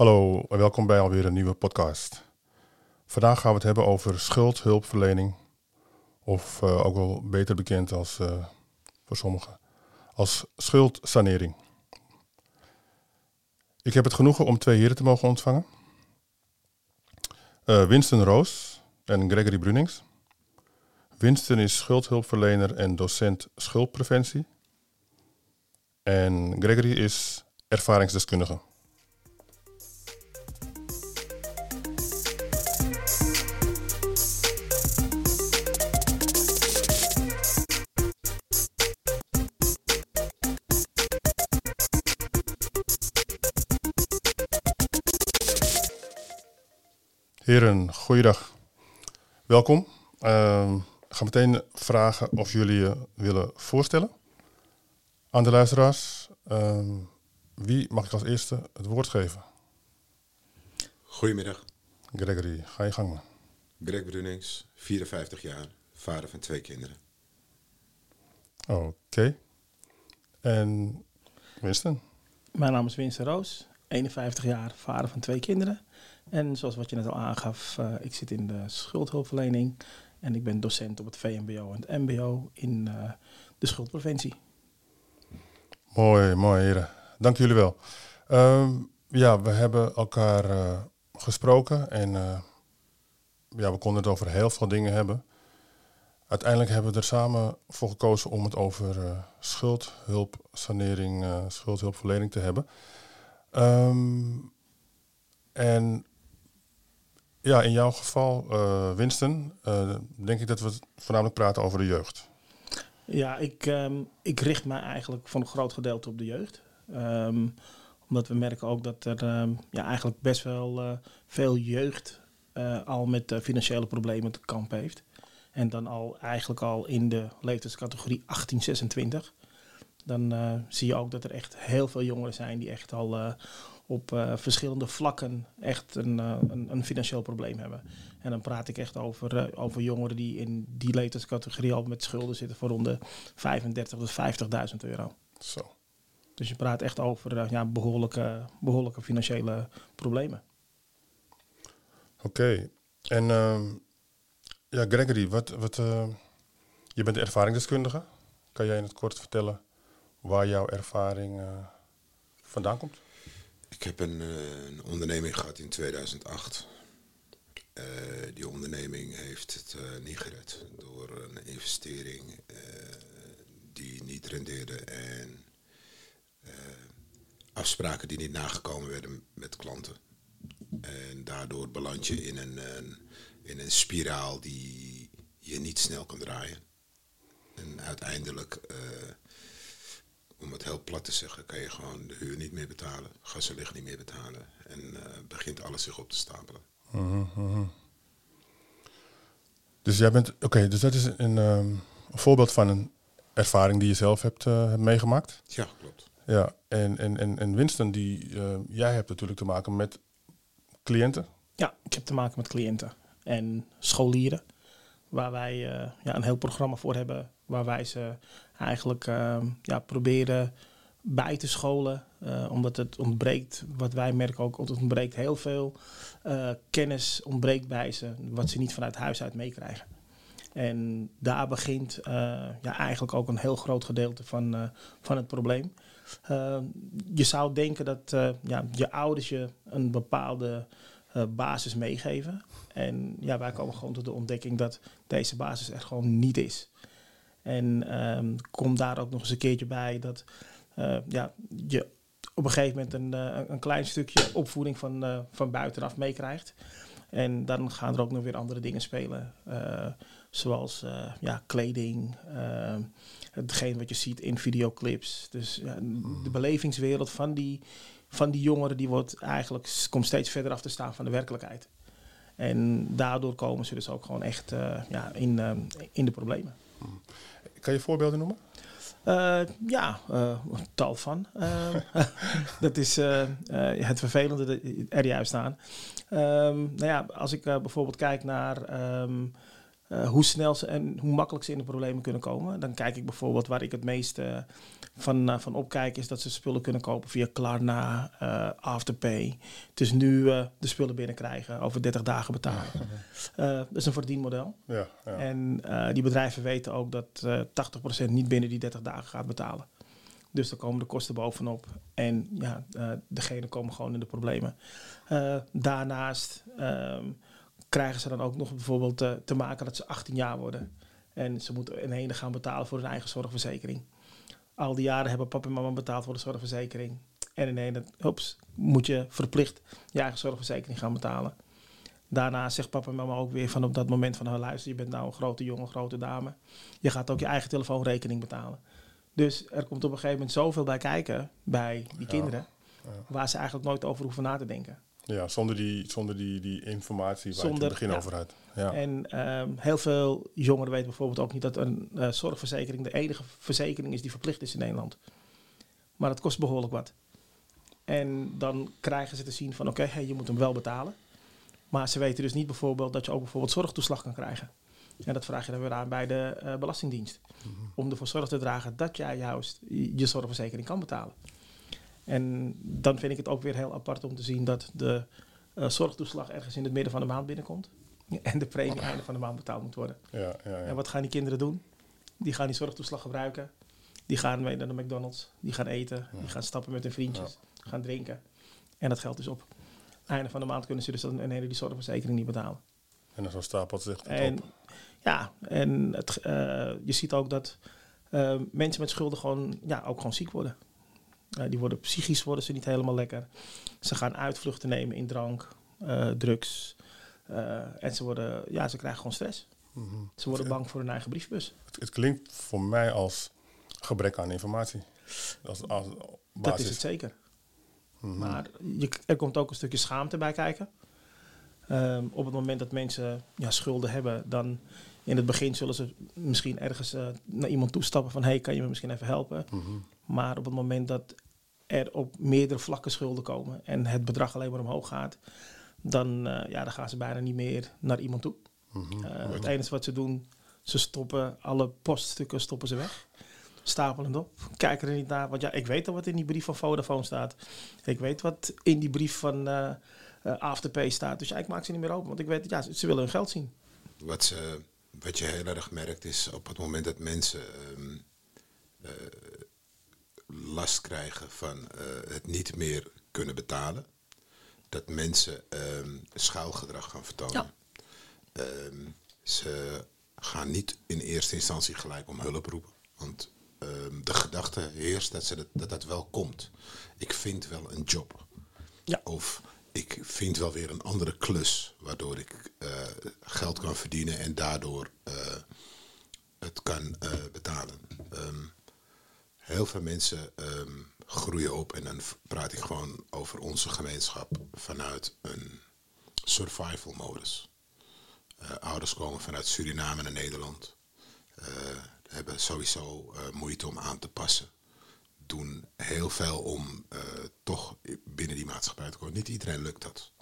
Hallo en welkom bij alweer een nieuwe podcast. Vandaag gaan we het hebben over schuldhulpverlening, of uh, ook wel beter bekend als, uh, voor sommigen, als schuldsanering. Ik heb het genoegen om twee heren te mogen ontvangen. Uh, Winston Roos en Gregory Brunings. Winston is schuldhulpverlener en docent schuldpreventie. En Gregory is ervaringsdeskundige. Heren, goeiedag. Welkom. Uh, ik ga meteen vragen of jullie je willen voorstellen aan de luisteraars. Uh, wie mag ik als eerste het woord geven? Goedemiddag. Gregory, ga je gang man. Greg Brunings, 54 jaar, vader van twee kinderen. Oké. En Winston? Mijn naam is Winston Roos, 51 jaar, vader van twee kinderen. En zoals wat je net al aangaf, uh, ik zit in de schuldhulpverlening en ik ben docent op het VMBO en het MBO in uh, de schuldpreventie. Mooi, mooi heren. Dank jullie wel. Um, ja, we hebben elkaar uh, gesproken en ja, we konden het over heel veel dingen hebben. Uiteindelijk hebben we er samen voor gekozen om het over schuldhulpsanering, schuldhulpverlening te hebben. Um, en ja, in jouw geval, uh, Winston, uh, denk ik dat we voornamelijk praten over de jeugd. Ja, ik, um, ik richt mij eigenlijk voor een groot gedeelte op de jeugd. Um, omdat we merken ook dat er um, ja, eigenlijk best wel uh, veel jeugd al met financiële problemen te kamp heeft. En dan al eigenlijk al in de leeftijdscategorie 1826. Dan zie je ook dat er echt heel veel jongeren zijn die echt al op uh, verschillende vlakken echt een, uh, een, een, financieel probleem hebben. En dan praat ik echt over, uh, over jongeren die in die leeftijdscategorie al met schulden zitten voor rond de 35 tot 50.000 euro. Zo. Dus je praat echt over ja, behoorlijke, behoorlijke financiële problemen. Oké. Okay. En ehm, ja, Gregory, wat, wat, je bent ervaringsdeskundige. Kan jij in het kort vertellen waar jouw ervaring vandaan komt? Ik heb een, uh, een, onderneming gehad in 2008. Uh, die onderneming heeft het uh, niet gered door een investering die niet rendeerde en afspraken die niet nagekomen werden met klanten. En daardoor beland je in een, een, in een spiraal die je niet snel kan draaien. En uiteindelijk om het heel plat te zeggen, kan je gewoon de huur niet meer betalen, gas en licht niet meer betalen. En uh, begint alles zich op te stapelen. Uh -huh. Dus jij bent, oké, okay, dus dat is een, um, een, voorbeeld van een ervaring die je zelf hebt, uh, hebt meegemaakt. Ja, klopt. Ja, en, en, en, en Winston, die, uh, jij hebt natuurlijk te maken met cliënten. Ja, ik heb te maken met cliënten en scholieren. Waar wij ja, een heel programma voor hebben waar wij ze eigenlijk uh, ja, proberen bij te scholen. Uh, omdat het ontbreekt, wat wij merken ook, het ontbreekt heel veel uh, kennis ontbreekt bij ze, wat ze niet vanuit huis uit meekrijgen. En daar begint uh, ja, eigenlijk ook een heel groot gedeelte van, van het probleem. je zou denken dat ja, je ouders je een bepaalde basis meegeven. En ja, wij komen gewoon tot de ontdekking dat deze basis er gewoon niet is. En um, kom daar ook nog eens een keertje bij dat uh, ja, je op een gegeven moment een, uh, een klein stukje opvoeding van, uh, van buitenaf meekrijgt. En dan gaan er ook nog weer andere dingen spelen. zoals ja, kleding, hetgeen wat je ziet in videoclips. Dus de belevingswereld van die, van die jongeren die wordt eigenlijk, komt steeds verder af te staan van de werkelijkheid. En daardoor komen ze dus ook gewoon echt ja, in, in de problemen. Hmm. Kan je voorbeelden noemen? Uh, ja, uh, tal van. Uh, dat is het vervelende er juist aan. Um, nou ja, als ik bijvoorbeeld kijk naar um, eh, hoe snel ze en hoe makkelijk ze in de problemen kunnen komen. Dan kijk ik bijvoorbeeld waar ik het meest uh, van, uh, van opkijk, is dat ze spullen kunnen kopen via Klarna, Afterpay. Dus nu de spullen binnenkrijgen, over 30 dagen betalen. dat is een verdienmodel. Ja, ja. En die bedrijven weten ook dat 80% niet binnen die 30 dagen gaat betalen. Dus dan komen de kosten bovenop. En ja, degene komen gewoon in de problemen. daarnaast um, krijgen ze dan ook nog bijvoorbeeld te, te maken dat ze 18 jaar worden. En ze moeten in ene gaan betalen voor hun eigen zorgverzekering. Al die jaren hebben papa en mama betaald voor de zorgverzekering. En in hops, moet je verplicht je eigen zorgverzekering gaan betalen. Daarna zegt papa en mama ook weer van op dat moment van... Nou, luister, je bent nou een grote jongen, grote dame. Je gaat ook je eigen telefoonrekening betalen. Dus er komt op een gegeven moment zoveel bij kijken bij die kinderen... Ja. waar ze eigenlijk nooit over hoeven na te denken. Ja, zonder die, zonder die, die informatie waar zonder, je het begin over had. Ja. En um, heel veel jongeren weten bijvoorbeeld ook niet dat een uh, zorgverzekering de enige verzekering is die verplicht is in Nederland. Maar dat kost behoorlijk wat. En dan krijgen ze te zien van oké, okay, hey, je moet hem wel betalen. Maar ze weten dus niet bijvoorbeeld dat je ook bijvoorbeeld zorgtoeslag kan krijgen. En dat vraag je dan weer aan bij de uh, Belastingdienst. Mm -hmm. Om ervoor zorg te dragen dat jij juist je zorgverzekering kan betalen. En dan vind ik het ook weer heel apart om te zien dat de uh, zorgtoeslag ergens in het midden van de maand binnenkomt. En de premie einde van de maand betaald moet worden. Ja, ja, ja. En wat gaan die kinderen doen? Die gaan die zorgtoeslag gebruiken. Die gaan mee naar de McDonald's. Die gaan eten. Die gaan stappen met hun vriendjes. Gaan drinken. En dat geld is op. Einde van de maand kunnen ze dus een hele die zorgverzekering niet betalen. En dan zo stapelt zich en, op. Ja, en het, uh, je ziet ook dat uh, mensen met schulden gewoon, ja, ook gewoon ziek worden. Uh, die worden psychisch worden ze niet helemaal lekker. Ze gaan uitvluchten nemen in drank, uh, drugs. Uh, en ze, worden, ja, ze krijgen gewoon stress. Mm -hmm. Ze worden bang voor hun eigen briefbus. Het, het, klinkt voor mij als gebrek aan informatie. Als, als dat is het zeker. Mm -hmm. Maar je, er komt ook een stukje schaamte bij kijken. Um, op het moment dat mensen ja, schulden hebben, dan in het begin zullen ze misschien ergens uh, naar iemand toestappen van... hey, kan je me misschien even helpen? Mm -hmm. Maar op het moment dat er op meerdere vlakken schulden komen... en het bedrag alleen maar omhoog gaat... dan, uh, ja, dan gaan ze bijna niet meer naar iemand toe. Mm -hmm. uh, het enige wat ze doen, ze stoppen alle poststukken stoppen ze weg. Stapelend op. Kijken er niet naar. Want ja, ik weet al wat in die brief van Vodafone staat. Ik weet wat in die brief van Afterpay staat. Dus ja, ik maak ze niet meer open. Want ik weet, ja, ze willen hun geld zien. Wat ze wat je heel erg merkt is op het moment dat mensen um, uh, last krijgen van uh, het niet meer kunnen betalen, dat mensen um, schuilgedrag gaan vertonen. Ja. Um, ze gaan niet in eerste instantie gelijk om hulp roepen, want de gedachte heerst dat, ze dat, dat dat wel komt. Ik vind wel een job. Ja. Of ik vind wel weer een andere klus waardoor ik uh, geld kan verdienen en daardoor uh, het kan uh, betalen. Um, heel veel mensen um, groeien op en dan praat ik gewoon over onze gemeenschap vanuit een survival modus. ouders komen vanuit Suriname naar Nederland. hebben sowieso moeite om aan te passen doen heel veel om uh, toch binnen die maatschappij te komen. Niet iedereen lukt dat.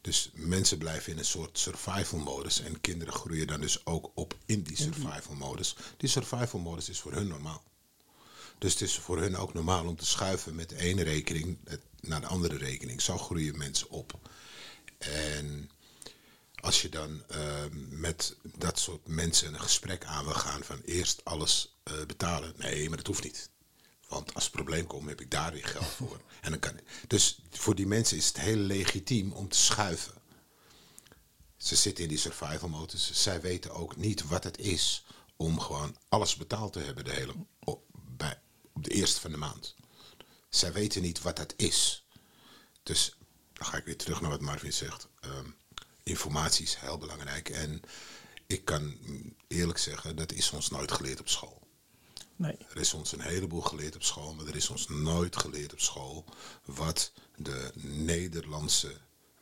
Dus mensen blijven in een soort survival modus en kinderen groeien dan dus ook op in die survival modus. Die survival modus is voor hun normaal. Dus het is voor hun ook normaal om te schuiven met de ene rekening naar de andere rekening. Zo groeien mensen op. En als je dan uh, met dat soort mensen een gesprek aan wil gaan van eerst alles uh, betalen. Nee, maar dat hoeft niet. Want als het probleem komt, heb ik daar weer geld voor. En dan kan, dus voor die mensen is het heel legitiem om te schuiven. Ze zitten in die survival modus. Zij weten ook niet wat het is om gewoon alles betaald te hebben de hele, op, bij, op de eerste van de maand. Zij weten niet wat dat is. Dus dan ga ik weer terug naar wat Marvin zegt. Um, informatie is heel belangrijk. En ik kan eerlijk zeggen, dat is ons nooit geleerd op school. Nee. Er is ons een heleboel geleerd op school, maar er is ons nooit geleerd op school wat de Nederlandse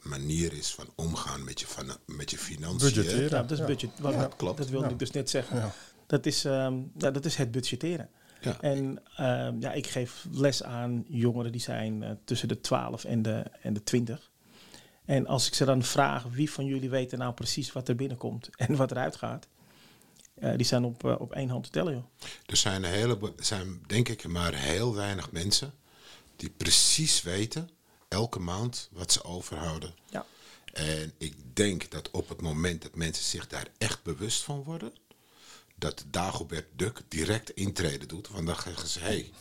manier is van omgaan met je, van, met je financiën. Budgetteren. Ja, dat is budget. Wat, ja, klopt. Dat wilde ja. ik dus net zeggen. Ja. Dat, is, um, dat is het budgetteren. Ja. En um, ja, ik geef les aan jongeren die zijn uh, tussen de 12 en de, en de 20. En als ik ze dan vraag wie van jullie weten nou precies wat er binnenkomt en wat eruit gaat, uh, die zijn op, uh, op één hand te tellen. Joh. Er zijn, een hele, zijn denk ik maar heel weinig mensen die precies weten elke maand wat ze overhouden. Ja. En ik denk dat op het moment dat mensen zich daar echt bewust van worden, dat Dagobert Duk direct intreden doet. Want dan zeggen ze, hé, hey,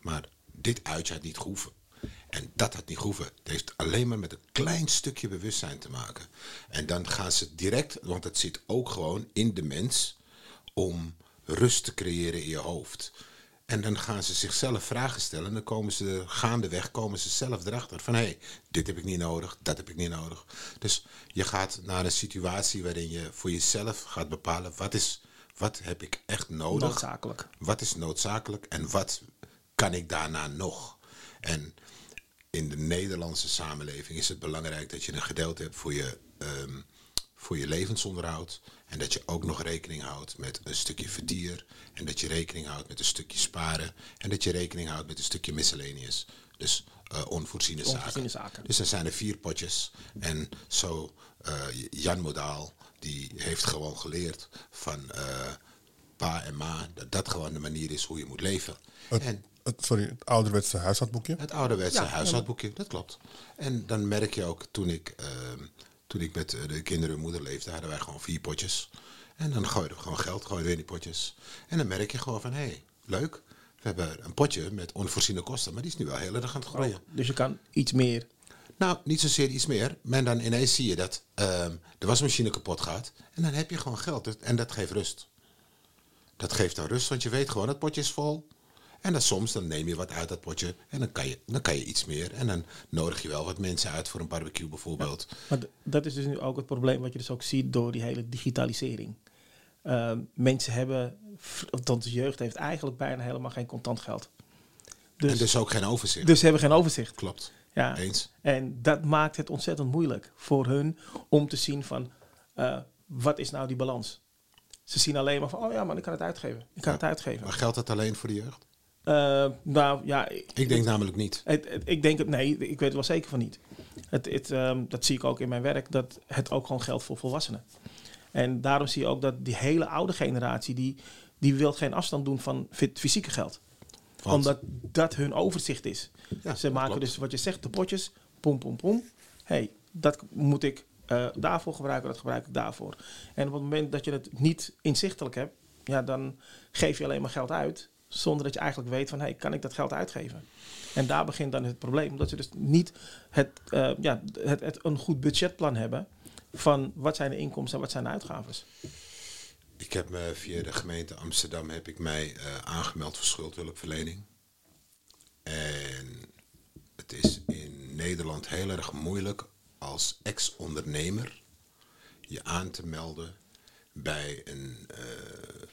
maar dit uitje had niet gehoeven. En dat had niet gehoeven. Het heeft alleen maar met een klein stukje bewustzijn te maken. En dan gaan ze direct, want het zit ook gewoon in de mens, om rust te creëren in je hoofd. En dan gaan ze zichzelf vragen stellen. En dan komen ze gaandeweg komen ze zelf erachter. Van hé, hey, dit heb ik niet nodig, dat heb ik niet nodig. Dus je gaat naar een situatie waarin je voor jezelf gaat bepalen wat is, wat heb ik echt nodig. Noodzakelijk. Wat is noodzakelijk en wat kan ik daarna nog. En in de Nederlandse samenleving is het belangrijk dat je een gedeelte hebt voor je, um, voor je levensonderhoud. En dat je ook nog rekening houdt met een stukje vertier. En dat je rekening houdt met een stukje sparen. En dat je rekening houdt met een stukje miscellaneous. Dus uh, onvoorziene, Onvoorziene zaken. zaken. Dus dan zijn er vier potjes. En zo, uh, Jan Modaal, die heeft gewoon geleerd van uh, pa en ma... dat dat gewoon de manier is hoe je moet leven. Het, en het, sorry, het ouderwetse huishoudboekje? het ouderwetse Ja, huishoudboekje, dat klopt. En dan merk je ook, toen ik, ehm, toen ik met eh, de kinderen en moeder leefde, hadden wij gewoon vier potjes. En dan gooiden we gewoon geld, gooiden we in die potjes. En dan merk je gewoon van, hé, hey, leuk. We hebben een potje met onvoorziene kosten, maar die is nu wel heel erg aan het groeien. Dus je kan iets meer. Nou, niet zozeer iets meer. Maar dan ineens zie je dat ehm, de wasmachine kapot gaat. En dan heb je gewoon geld. En dat geeft rust. Dat geeft dan rust, want je weet gewoon, het potje is vol. En dan soms dan neem je wat uit dat potje en dan kan, je, dan kan je iets meer. En dan nodig je wel wat mensen uit voor een barbecue bijvoorbeeld. Maar dat is dus nu ook het probleem wat je dus ook ziet door die hele digitalisering. Ehm, mensen hebben, althans de jeugd heeft eigenlijk bijna helemaal geen contant geld. Dus, en dus ook geen overzicht. dus ze hebben geen overzicht. Klopt. Ja. Eens. En dat maakt het ontzettend moeilijk voor hun om te zien van eh, wat is nou die balans. Ze zien alleen maar van, oh ja, man, ik kan het uitgeven. Ik kan Ja. het uitgeven. Maar geldt dat alleen voor de jeugd? Eh, nou ja, Ik denk namelijk niet. Het, het- ik denk het, nee, ik weet het wel zeker van niet. Het, het, ehm, dat zie ik ook in mijn werk, dat het ook gewoon geldt voor volwassenen. En daarom zie je ook dat die hele oude generatie, die, die wil geen afstand doen van fy- fysieke geld. Want- Omdat dat hun overzicht is. Ja, Ze maken klopt. dus wat je zegt, de potjes, pom, pom, pom. hey, dat moet ik eh, daarvoor gebruiken, dat gebruik ik daarvoor. En op het moment dat je het niet inzichtelijk hebt, ja, dan geef je alleen maar geld uit, zonder dat je eigenlijk weet van, hey, kan ik dat geld uitgeven? En daar begint dan het probleem, omdat ze dus niet het, eh, ja, het, een goed budgetplan hebben van wat zijn de inkomsten en wat zijn de uitgaven. Ik heb me via de gemeente Amsterdam heb ik mij eh, aangemeld voor schuldhulpverlening. En het is in Nederland heel erg moeilijk als ex-ondernemer je aan te melden bij een eh,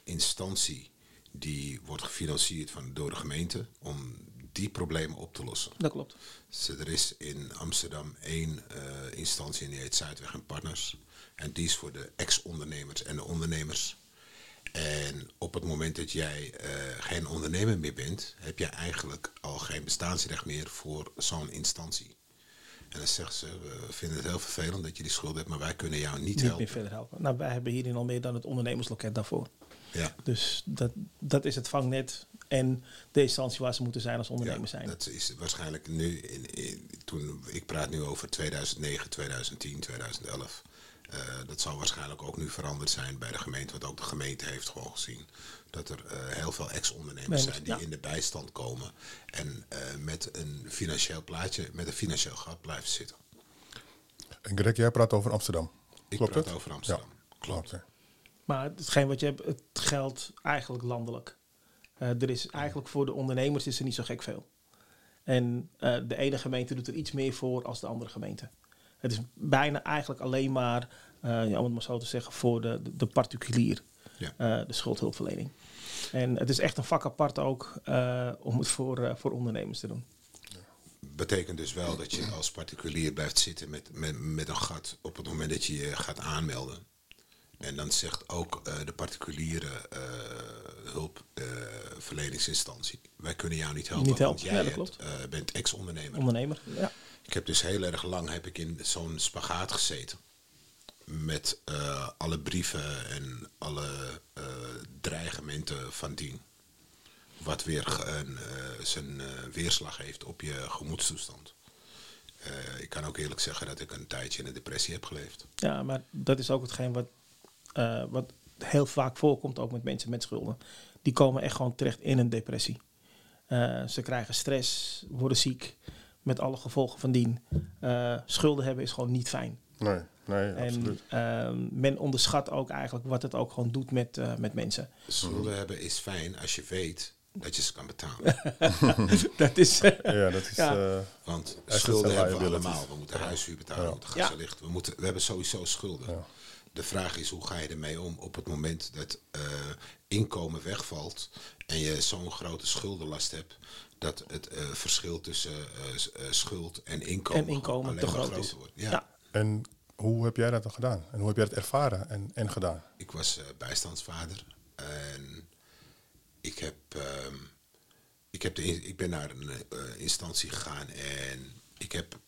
instantie die wordt gefinancierd van, door de gemeente om die problemen op te lossen. Dat klopt. Dus er is in Amsterdam één eh, instantie en die heet Zuidweg en Partners. En die is voor de ex-ondernemers en de ondernemers. En op het moment dat jij eh, geen ondernemer meer bent, heb je eigenlijk al geen bestaansrecht meer voor zo'n instantie. En dan zeggen ze, we vinden het heel vervelend dat je die schuld hebt, maar wij kunnen jou niet Niet meer helpen. verder helpen. Nou, wij hebben hierin al meer dan het ondernemersloket daarvoor. Ja. Dus dat, dat is het vangnet en de instantie waar ze moeten zijn als Ja, ondernemers zijn. dat is waarschijnlijk nu, in, in- toen, ik praat nu over 2009, 2010, 2011. Eh, dat zal waarschijnlijk ook nu veranderd zijn bij de gemeente, want ook de gemeente heeft gewoon gezien dat er eh, heel veel ex-ondernemers zijn die ja. in de bijstand komen en eh, met een financieel plaatje, met een financieel gat blijven zitten. En Greg, jij praat over Amsterdam. Ik Klopt praat het? over Amsterdam. Ja, Klopt. Maar hetgeen wat je hebt, het geldt eigenlijk landelijk. Eh, er is eigenlijk voor de ondernemers is er niet zo gek veel. En eh, de ene gemeente doet er iets meer voor als de andere gemeente. Het is bijna eigenlijk alleen maar, ja, om het maar zo te zeggen, voor de, de, de particulier, Ja. de schuldhulpverlening. En het is echt een vak apart ook om het voor, voor ondernemers te doen. betekent dus wel dat je als particulier blijft zitten met, met, met een gat op het moment dat je je gaat aanmelden. En dan zegt ook eh, de particuliere eh, hulpverleningsinstantie, wij kunnen jou niet helpen, Niet want helpen, jij ja, dat hebt, klopt. eh, bent ex-ondernemer. Ondernemer, ja. Ik heb dus heel erg lang heb ik in zo'n spagaat gezeten. Met eh, alle brieven en alle eh, dreigementen van dien. Wat weer een, eh, zijn eh, weerslag heeft op je gemoedstoestand. Eh, ik kan ook eerlijk zeggen dat ik een tijdje in een depressie heb geleefd. Ja, maar dat is ook hetgeen wat, eh, wat heel vaak voorkomt, ook met mensen met schulden. Die komen echt gewoon terecht in een depressie. Eh, ze krijgen stress, worden ziek, met alle gevolgen van dien. Eh, schulden hebben is gewoon niet fijn. Nee, nee, En absoluut. ehm, men onderschat ook eigenlijk wat het ook gewoon doet met, eh, met mensen. Schulden hebben is fijn als je weet dat je ze kan betalen. dat is... Ja, dat is... Ja. eh, Want schulden en hebben we allemaal. We moeten huishuur betalen, Ja. we moeten Ja. licht. We, moeten, we hebben sowieso schulden. De vraag is, hoe ga je ermee om op het moment dat eh, inkomen wegvalt en je zo'n grote schuldenlast hebt, dat het eh, verschil tussen eh, eh, schuld en inkomen, En inkomen alleen te groot is. wordt. Ja. Ja. en hoe heb jij dat dan gedaan? En hoe heb jij het ervaren en, en gedaan? Ik was bijstandsvader en ik heb, ehm, ik, heb de, ik ben naar een eh, instantie gegaan en ik heb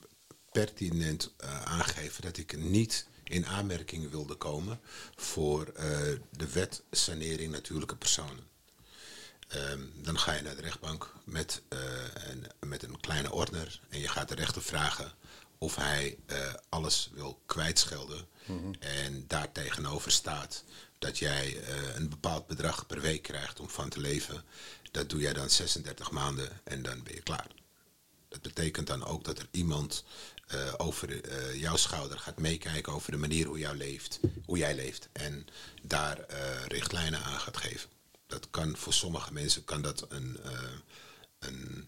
pertinent eh, aangegeven dat ik niet in aanmerking wilde komen voor eh, de wet sanering natuurlijke personen. Ehm, dan ga je naar de rechtbank met, eh, een, met een kleine ordner en je gaat de rechter vragen of hij eh, alles wil kwijtschelden. En daar tegenover staat dat jij een bepaald bedrag per week krijgt om van te leven. Dat doe jij dan 36 maanden en dan ben je klaar. Dat betekent dan ook dat er iemand eh, over eh, jouw schouder gaat meekijken over de manier hoe, jou leeft, hoe jij leeft. En daar eh, richtlijnen aan gaat geven. Dat kan voor sommige mensen kan dat een, een,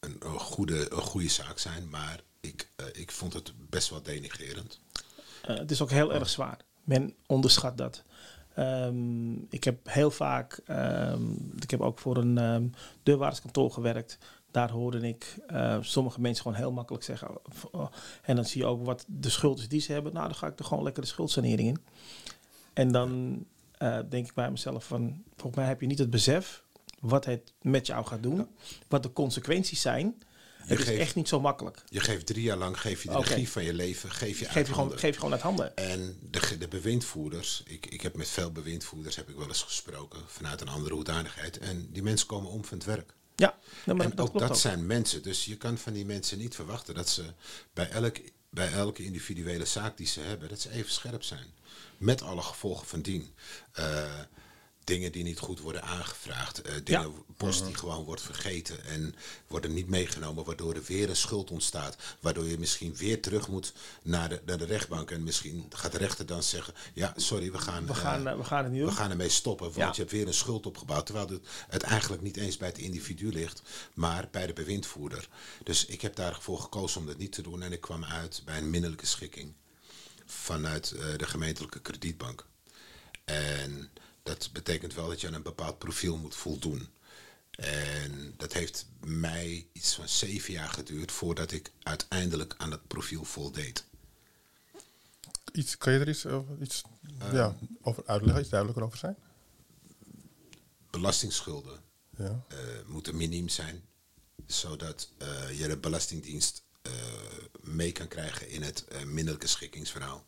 een, een, goede, een goede zaak zijn. Maar ik, ik vond het best wel denigrerend. Het is ook heel erg zwaar. Men onderschat dat. Ehm, ik heb heel vaak, ehm, ik heb ook voor een um, deurwaarderskantoor gewerkt. Daar hoorde ik uh, sommige mensen gewoon heel makkelijk zeggen. Oh, en dan zie je ook wat de schuld is die ze hebben. Nou, dan ga ik er gewoon lekker de schuldsanering in. En dan uh, denk ik bij mezelf van, volgens mij heb je niet het besef wat het met jou gaat doen. Wat de consequenties zijn. Het is echt niet zo makkelijk. Je geeft drie jaar lang, geef je de Oké. regie van je leven, geef je Geef uit je, gewoon, handen. geef je gewoon uit handen. En de, de bewindvoerders, ik, ik heb met veel bewindvoerders heb ik wel eens gesproken vanuit een andere hoedanigheid. En die mensen komen om van het werk. Ja, nou, maar en dat ook klopt dat ook. zijn mensen. Dus je kan van die mensen niet verwachten dat ze bij, elk, bij elke individuele zaak die ze hebben, dat ze even scherp zijn. Met alle gevolgen van dien. Uh, dingen die niet goed worden aangevraagd. Uh, dingen, Ja. post die gewoon wordt vergeten en worden niet meegenomen, waardoor er weer een schuld ontstaat. Waardoor je misschien weer terug moet naar de, naar de rechtbank. En misschien gaat de rechter dan zeggen, ja, sorry, we gaan, We gaan, eh, eh, we gaan het niet doen. we gaan ermee stoppen, want Ja. je hebt weer een schuld opgebouwd. Terwijl het, het eigenlijk niet eens bij het individu ligt, maar bij de bewindvoerder. Dus ik heb daarvoor gekozen om dat niet te doen. En ik kwam uit bij een minnelijke schikking vanuit eh, de gemeentelijke kredietbank. En dat betekent wel dat je aan een bepaald profiel moet voldoen. En dat heeft mij iets van zeven jaar geduurd voordat ik uiteindelijk aan het profiel voldeed. Iets, kan je er iets, over, iets ja, over uitleggen, iets duidelijker over zijn? Belastingsschulden Ja. eh, moeten miniem zijn, zodat eh, je de Belastingdienst eh, mee kan krijgen in het minderlijke schikkingsverhaal.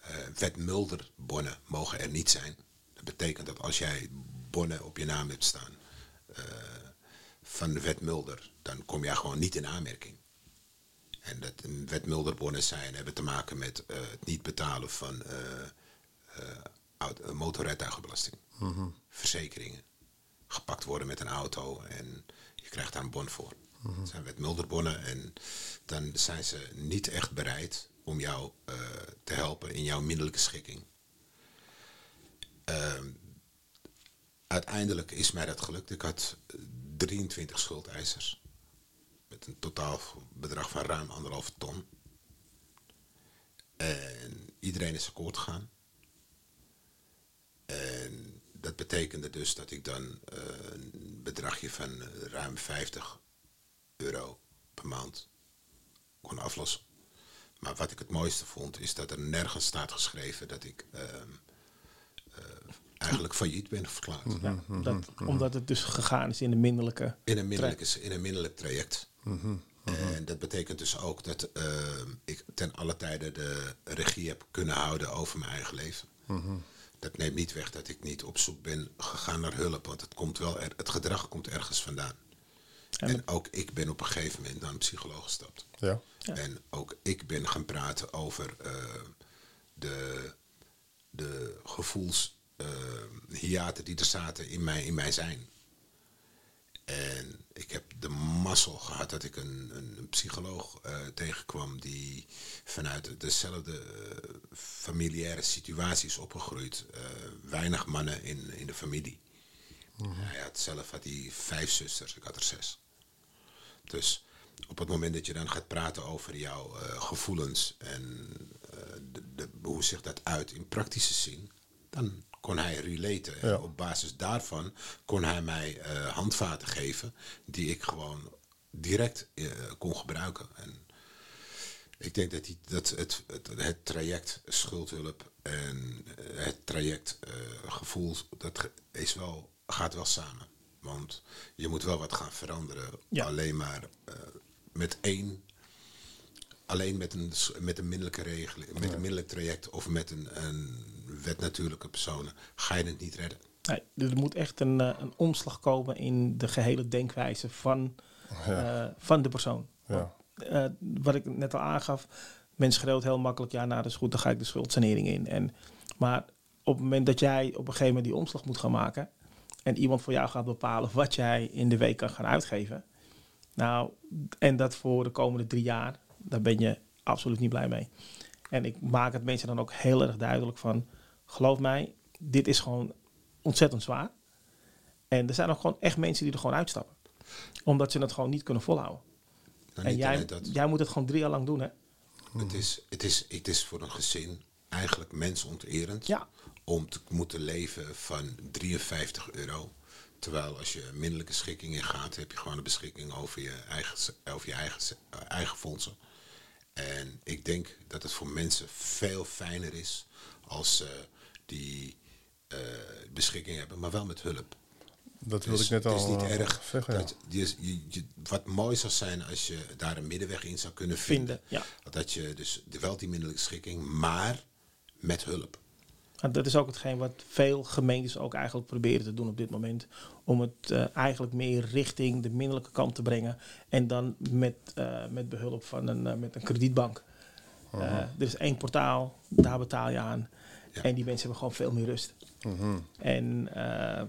Eh wet Mulder bonnen mogen er niet zijn. Dat betekent dat als jij bonnen op je naam hebt staan eh, van de wet Mulder, dan kom jij gewoon niet in aanmerking. En dat een wet Mulder bonnen zijn hebben te maken met eh, het niet betalen van eh, motorrijtuigenbelasting, verzekeringen gepakt worden met een auto en je krijgt daar een bon voor. Dat zijn wet Mulderbonnen en dan zijn ze niet echt bereid om jou te helpen in jouw minderlijke schikking. Ehm, uiteindelijk is mij dat gelukt. Ik had eh, 23 schuldeisers met een totaal bedrag van ruim anderhalve ton. En iedereen is akkoord gegaan. En dat betekende dus dat ik dan eh, een bedragje van eh, ruim 50 euro per maand kon aflossen. Maar wat ik het mooiste vond, is dat er nergens staat geschreven dat ik ehm, eh, eigenlijk failliet ben verklaard. Ja, dat, Omdat het dus gegaan is in de minderlijke. In een minderlijke, in een minderlijk traject. En dat betekent dus ook dat eh, ik ten alle tijde de regie heb kunnen houden over mijn eigen leven. Dat neemt niet weg dat ik niet op zoek ben gegaan naar hulp, want het, komt wel er, het gedrag komt ergens vandaan. En ook ik ben op een gegeven moment naar een psycholoog gestapt. Ja. En ook ik ben gaan praten over eh, de, de gevoelshiaten die er zaten in mijn, in mijn zijn. En ik heb de mazzel gehad dat ik een, een, psycholoog eh, tegenkwam die vanuit dezelfde eh, familiaire situatie is opgegroeid. Eh, weinig mannen in, in de familie. Hij had zelf had hij vijf zusters, ik had er zes. Dus op het moment dat je dan gaat praten over jouw eh, gevoelens en eh, de, de, hoe zich dat uit in praktische zin, dan kon hij relaten. En op basis daarvan kon hij mij eh, handvaten geven die ik gewoon direct kon gebruiken. En ik denk dat, die, dat het, het, het traject schuldhulp en het traject eh, gevoel, dat is wel, gaat wel samen. Want je moet wel wat gaan veranderen. Ja. Alleen maar met één, alleen met een, met een middelijke regeling, met een middelijk traject of met een, een wet natuurlijke personen, ga je het niet redden. Nee, er moet echt een, eh, een omslag komen in de gehele denkwijze van, eh, van de persoon. Ja. Eh, wat ik net al aangaf, mensen schreeuwt heel makkelijk, ja, nou dat is goed, dan ga ik de schuldsanering in. En, maar op het moment dat jij op een gegeven moment die omslag moet gaan maken en iemand voor jou gaat bepalen wat jij in de week kan gaan uitgeven, nou, en dat voor de komende drie jaar, daar ben je absoluut niet blij mee. En ik maak het mensen dan ook heel erg duidelijk van, geloof mij, dit is gewoon ontzettend zwaar. En er zijn ook gewoon echt mensen die er gewoon uitstappen. Omdat ze het gewoon niet kunnen volhouden. Nou, en jij, dat. jij moet het gewoon drie jaar lang doen, hè? Het is, het, is, het is voor een gezin eigenlijk mensonterend Ja. om te moeten leven van 53 euro. Terwijl als je minderlijke schikking in gaat, heb je gewoon een beschikking over je eigen, over je eigen, eh, eigen fondsen. En ik denk dat het voor mensen veel fijner is als ze die eh, beschikking hebben, maar wel met hulp. Dat wilde Dus ik net al het is niet eh, erg. zeggen. ja. dat je, wat mooi zou zijn als je daar een middenweg in zou kunnen vinden. Vinden, ja. Dat je dus de- wel die minderlijke schikking, maar met hulp. En dat is ook hetgeen wat veel gemeentes ook eigenlijk proberen te doen op dit moment. Om het eh, eigenlijk meer richting de minderlijke kant te brengen. En dan met, eh, met behulp van een, eh, met een kredietbank. Er is één portaal, daar betaal je aan. Ja. En die mensen hebben gewoon veel meer rust. Mhm. En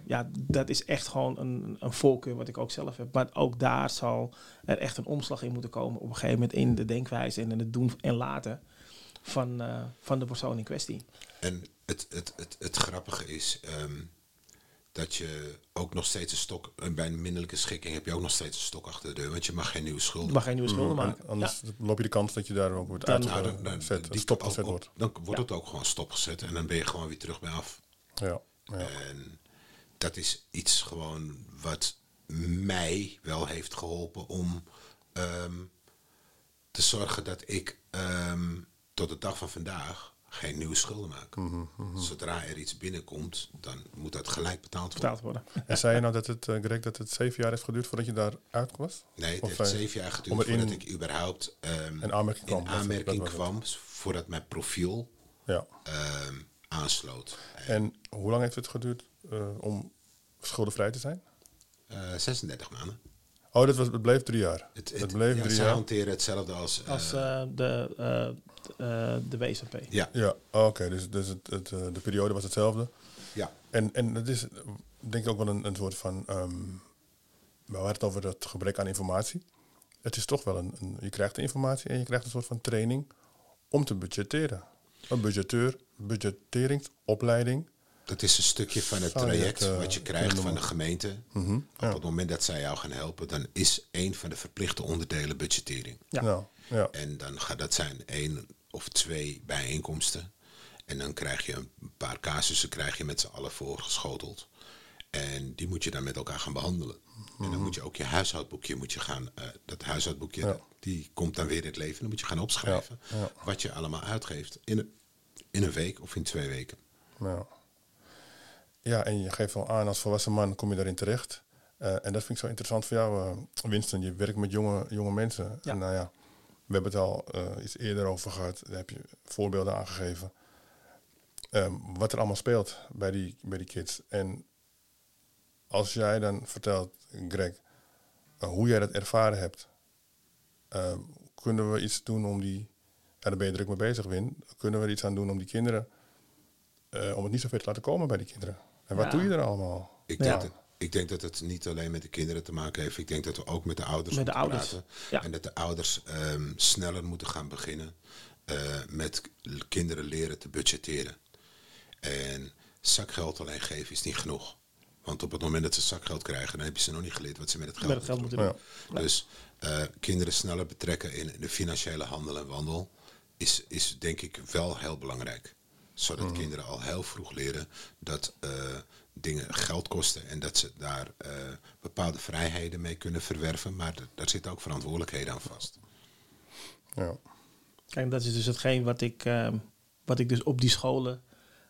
ja, dat is echt gewoon een, een voorkeur wat ik ook zelf heb. Maar ook daar zal er echt een omslag in moeten komen op een gegeven moment in de denkwijze en in het doen en laten van, van de persoon in kwestie. En het, het, het, het grappige is ehm, dat je ook nog steeds een stok, en bij een minderlijke schikking heb je ook nog steeds een stok achter de deur, want je mag geen nieuwe Je schulden. mag geen nieuwe schulden Mhm. En maken. anders loop je de kans dat je daar ook wordt Dan- Nou, dan, die stopgezet ook- wordt. Dan wordt Ja. het ook gewoon stopgezet en dan ben je gewoon weer terug bij af. Ja. ja. En dat is iets gewoon wat mij wel heeft geholpen om ehm, te zorgen dat ik ehm, tot de dag van vandaag geen nieuwe schulden maak. Mhm, Zodra er iets binnenkomt, dan moet dat gelijk betaald worden. betaald worden. En zei je nou dat het, eh, Greg, dat het zeven jaar heeft geduurd voordat je daar uit was? Nee, het Of, heeft eh, zeven jaar geduurd om erin- voordat ik überhaupt ehm, In aanmerking kwam, in dat aanmerking kwam, voordat mijn profiel Ja. ehm, aansloot. En hoe lang heeft het geduurd eh, om schuldenvrij te zijn? Eh, 36 maanden. Oh, dat was, het bleef drie jaar. Het, Het, het, bleef ja, drie jaar. hanteren hetzelfde als... eh, Als eh, de, eh, eh, de WSP. ja, Ja, oh, oké. dus dus het, het, eh, de periode was hetzelfde. ja. En, en het is, eh, denk ik, ook wel een, een soort van... ehm, we hadden het over het gebrek aan informatie. Het is toch wel een, een... Je krijgt de informatie en je krijgt een soort van training om te budgetteren. Een budgeteur, budgetteringsopleiding. Dat is een stukje van het traject het, eh, wat je krijgt van de gemeente. Mhm, Op ja. het moment dat zij jou gaan helpen, dan is een van de verplichte onderdelen budgettering. Ja. Nou, ja. En dan gaat dat zijn één of twee bijeenkomsten. En dan krijg je een paar casussen krijg je met z'n allen voorgeschoteld. En die moet je dan met elkaar gaan behandelen. En dan moet je ook je huishoudboekje moet je gaan. eh, dat huishoudboekje Mhm. Ja. die komt dan weer in het leven. Dan moet je gaan opschrijven Ja, ja. wat je allemaal uitgeeft in een, in een week of in twee weken. Nou. Ja, en je geeft wel aan als volwassen man kom je daarin terecht. Eh, en dat vind ik zo interessant voor jou, uh, Winston. Je werkt met jonge, jonge mensen. Ja. En nou ja, we hebben het al uh, iets eerder over gehad. Daar heb je voorbeelden aangegeven. Um, wat er allemaal speelt bij die, bij die kids. En als jij dan vertelt, Greg, uh, hoe jij dat ervaren hebt. Uh, kunnen we iets doen om die... Ja, daar ben je druk mee bezig, Win. Kunnen we er iets aan doen om die kinderen... om het niet zo ver te laten komen bij die kinderen? En wat Ja. doe je er allemaal? Ik Ja. denk, ik denk dat het niet alleen met de kinderen te maken heeft. Ik denk dat we ook met de ouders Met de moeten ouders, praten. ja. En dat de ouders ehm, sneller moeten gaan beginnen eh, met kinderen leren te budgetteren. En zakgeld alleen geven is niet genoeg. Want op het moment dat ze zakgeld krijgen, dan heb je ze nog niet geleerd wat ze met het geld, Met het geld moeten Ja. doen. Dus eh, kinderen sneller betrekken in de financiële handel en wandel is, is denk ik wel heel belangrijk. Zodat kinderen al heel vroeg leren dat eh, dingen geld kosten en dat ze daar eh, bepaalde vrijheden mee kunnen verwerven. Maar daar zitten ook verantwoordelijkheden aan vast. Ja. Kijk, dat is dus hetgeen wat ik, ehm, wat ik dus op die scholen